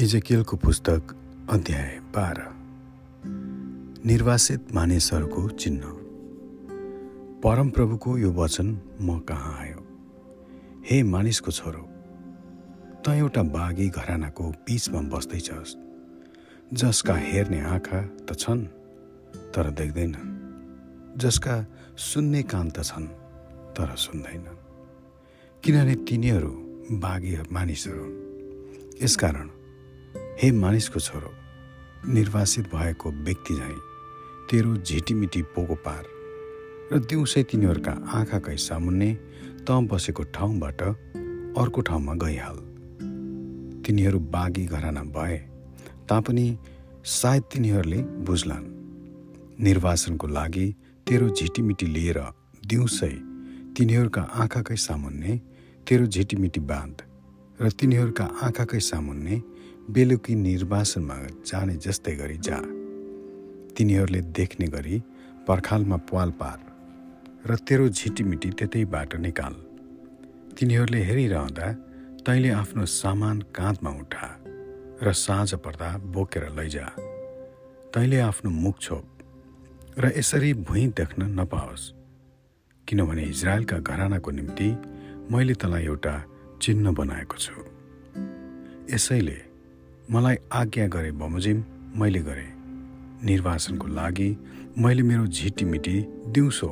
इजकेलको पुस्तक अध्याय बाह्र। निर्वासित मानिसहरूको चिन्ह। परमप्रभुको यो वचन म कहाँ आयो? हे मानिसको छोरो त एउटा बाघी घरानाको बिचमा बस्दैछस्। जसका हेर्ने आँखा त छन् तर देख्दैनन् जसका सुन्ने कान त छन् तर सुन्दैनन् किनभने तिनीहरू बाघी मानिसहरू यसकारण हे मानिसको छोरो निर्वासित भएको व्यक्ति झैँ तेरो झिटिमिटी पोको पार र दिउँसै तिनीहरूका आँखाकै सामुन्ने त बसेको ठाउँबाट अर्को ठाउँमा गइहाल। तिनीहरू बाघी घराना भए तापनि सायद तिनीहरूले बुझलान् निर्वासनको लागि तेरो झिटिमिटी लिएर दिउँसै तिनीहरूका आँखाकै सामुन्ने तेरो झिटिमिटी बाँध र तिनीहरूका आँखाकै सामुन्ने बेलुकी निर्वासनमा जाने जस्तै गरी जा। तिनीहरूले देख्ने गरी पर्खालमा पाल पार र तेरो झिटिमिटी त्यतैबाट निकाल। तिनीहरूले हेरिरहँदा तैँले आफ्नो सामान काँधमा उठा र साँझ पर्दा बोकेर लैजा। तैँले आफ्नो मुख छोप र यसरी भुइँ देख्न नपाओस्। किनभने इजरायलका घरानाको निम्ति मैले तँलाई एउटा चिन्ह बनाएको छु। यसैले मलाई आज्ञा गरे बमोजिम मैले गरेँ निर्वाचनको लागि मैले मेरो झिटिमिटी दिउँसो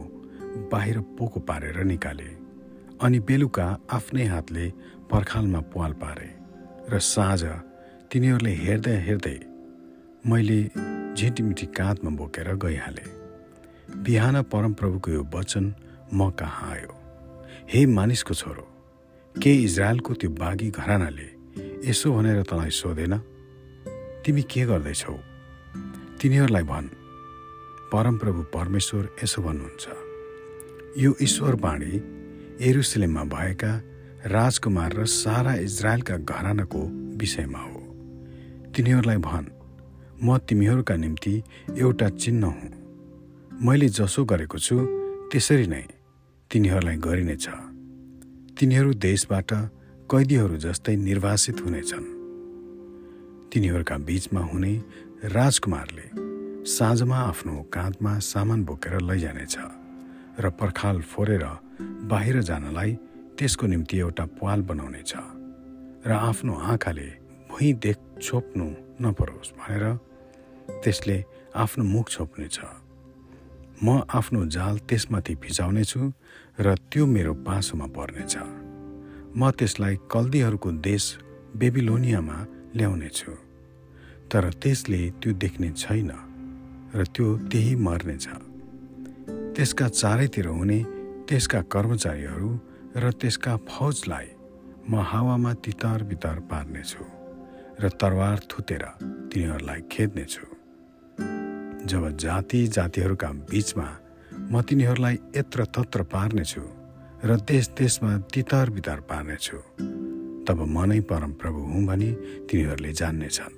बाहिर पोको पारेर निकालेँ अनि बेलुका आफ्नै हातले पर्खालमा पाल पारे र साँझ तिनीहरूले हेर्दै हेर्दै मैले झिटिमिटी काँधमा बोकेर गइहालेँ। बिहान परमप्रभुको यो वचन म कहाँ आयो? हे मानिसको छोरो के इजरायलको त्यो बाघी घरानाले यसो भनेर तँलाई सोधेन? तिमी के गर्दैछौ? तिनीहरूलाई भन्। परमप्रभु परमेश्वर यसो भन्नुहुन्छ। यो ईश्वर बाणी एरुसलेममा भएका राजकुमार र सारा इजरायलका घरानाको विषयमा हो। तिनीहरूलाई भन् म तिमीहरूका निम्ति एउटा चिन्ह हुँ। मैले जसो गरेको छु त्यसरी नै तिनीहरूलाई गरिनेछ। तिनीहरू देशबाट कैदीहरू जस्तै निर्वासित हुनेछन्। तिनीहरूका बीचमा हुने राजकुमारले साँझमा आफ्नो काँधमा सामान बोकेर लैजानेछ र पर्खाल फोरेर बाहिर जानलाई त्यसको निम्ति एउटा पाल बनाउनेछ र आफ्नो आँखाले भुइँ देख छोप्नु नपरोस् भनेर त्यसले आफ्नो मुख छोप्नेछ। म आफ्नो जाल त्यसमाथि भिजाउनेछु र त्यो मेरो पासोमा पर्नेछ। म त्यसलाई कल्दीहरूको देश बेबिलोनियामा ल्याउनेछु। तर त्यसले त्यो देख्ने छैन र त्यो त्यही मर्नेछ। त्यसका चारैतिर हुने त्यसका कर्मचारीहरू र त्यसका फौजलाई म हावामा तितार बितार पार्नेछु र तरवार थुतेर तिनीहरूलाई खेद्नेछु। जब जाति जातिहरूका बिचमा म तिनीहरूलाई यत्र तत्र पार्नेछु र देश देशमा तितार बितार पार्नेछु। तब म नै परमप्रभु हुँ भनी तिनीहरूले जान्नेछन्।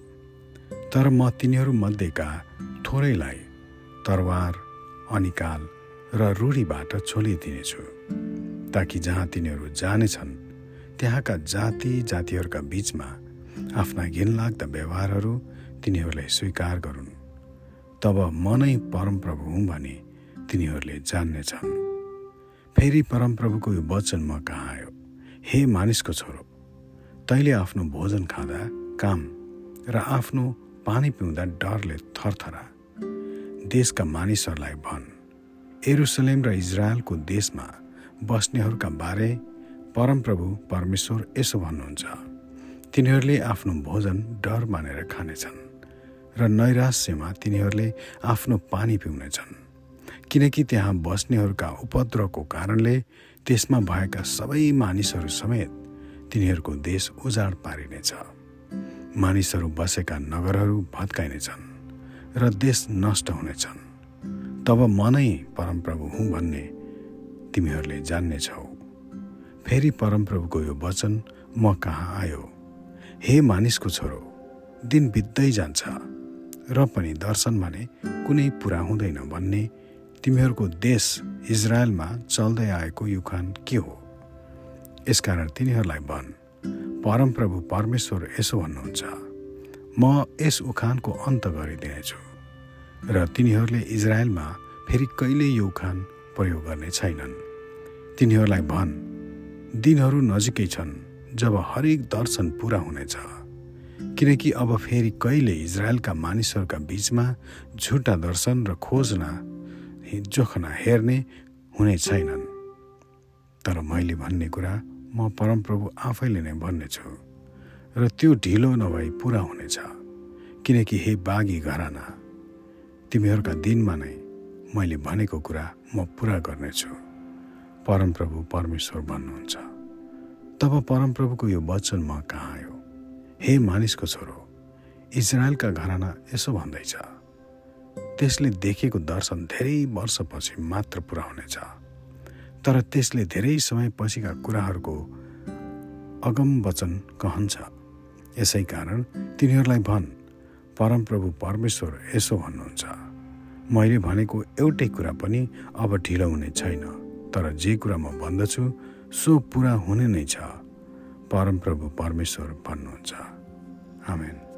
तर म तिनीहरू मध्येका थोरैलाई तरवार अनिकाल र रूढीबाट छोलिदिनेछु ताकि जहाँ तिनीहरू जानेछन् त्यहाँका जाति जातिहरूका बिचमा आफ्ना घिनलाग्दा व्यवहारहरू तिनीहरूले स्वीकार गरून्। तब म नै परमप्रभु हुँ भने तिनीहरूले जान्नेछन्। फेरि परमप्रभुको यो वचन म कहाँ आयो? हे मानिसको छोरो तैँले आफ्नो भोजन खाँदा काम र आफ्नो पानी पिउँदा डरले थरथरा। देशका मानिसहरूलाई भन् एरुसलेम र इजरायलको देशमा बस्नेहरूका बारे परमप्रभु परमेश्वर यसो भन्नुहुन्छ। तिनीहरूले आफ्नो भोजन डर मानेर खानेछन् र नैराश्यमा तिनीहरूले आफ्नो पानी पिउनेछन्। किनकि त्यहाँ बस्नेहरूका उपद्रवको कारणले त्यसमा भएका सबै मानिसहरू समेत तिनीहरूको देश उजाड पारिनेछ। मानिसहरू बसेका नगरहरू भत्काइनेछन् र देश नष्ट हुनेछन्। तब म नै परमप्रभु हुँ भन्ने तिमीहरूले जान्नेछौ। फेरि परमप्रभुको यो वचन म कहाँ आयो? हे मानिसको छोरो दिन बित्दै जान्छ र पनि दर्शन भने कुनै पुरा हुँदैन भन्ने तिमीहरूको देश इजरायलमा चल्दै आएको युखान के हो? यसकारण तिनीहरूलाई भन् परमप्रभु परमेश्वर यसो भन्नुहुन्छ म यस उखानको अन्त गरिदिनेछु। र तिनीहरूले इजरायलमा फेरि कहिले यो उखान प्रयोग गर्ने छैनन्? तिनीहरूलाई भन् दिनहरू नजिकै छन् जब हरेक दर्शन पुरा हुनेछ। किनकि अब फेरि कहिले इजरायलका मानिसहरूका बिचमा झुटा दर्शन र खोजना जोखना हेर्ने हुने छैनन्। तर मैले भन्ने कुरा म परमप्रभु आफैले नै भन्नेछु र त्यो ढिलो नभई पुरा हुनेछ। किनकि हे बाघी घराना तिमीहरूका दिनमा नै मैले भनेको कुरा म पुरा गर्नेछु। परमप्रभु परमेश्वर भन्नुहुन्छ। तब परमप्रभुको यो वचन म कहाँ आयो? हे मानिसको छोरो इजरायलका घराना यसो भन्दैछ। त्यसले देखेको दर्शन धेरै वर्षपछि मात्र पुरा हुनेछ। तर त्यसले धेरै समय पछिका कुराहरूको अगम वचन कहन्छ। यसै कारण तिनीहरूलाई भन् परमप्रभु परमेश्वर यसो भन्नुहुन्छ। मैले भनेको एउटै कुरा पनि अब ढिलो हुने छैन तर जे कुरा म भन्दछु सो पुरा हुने नै छ। परमप्रभु परमेश्वर भन्नुहुन्छ। आमेन।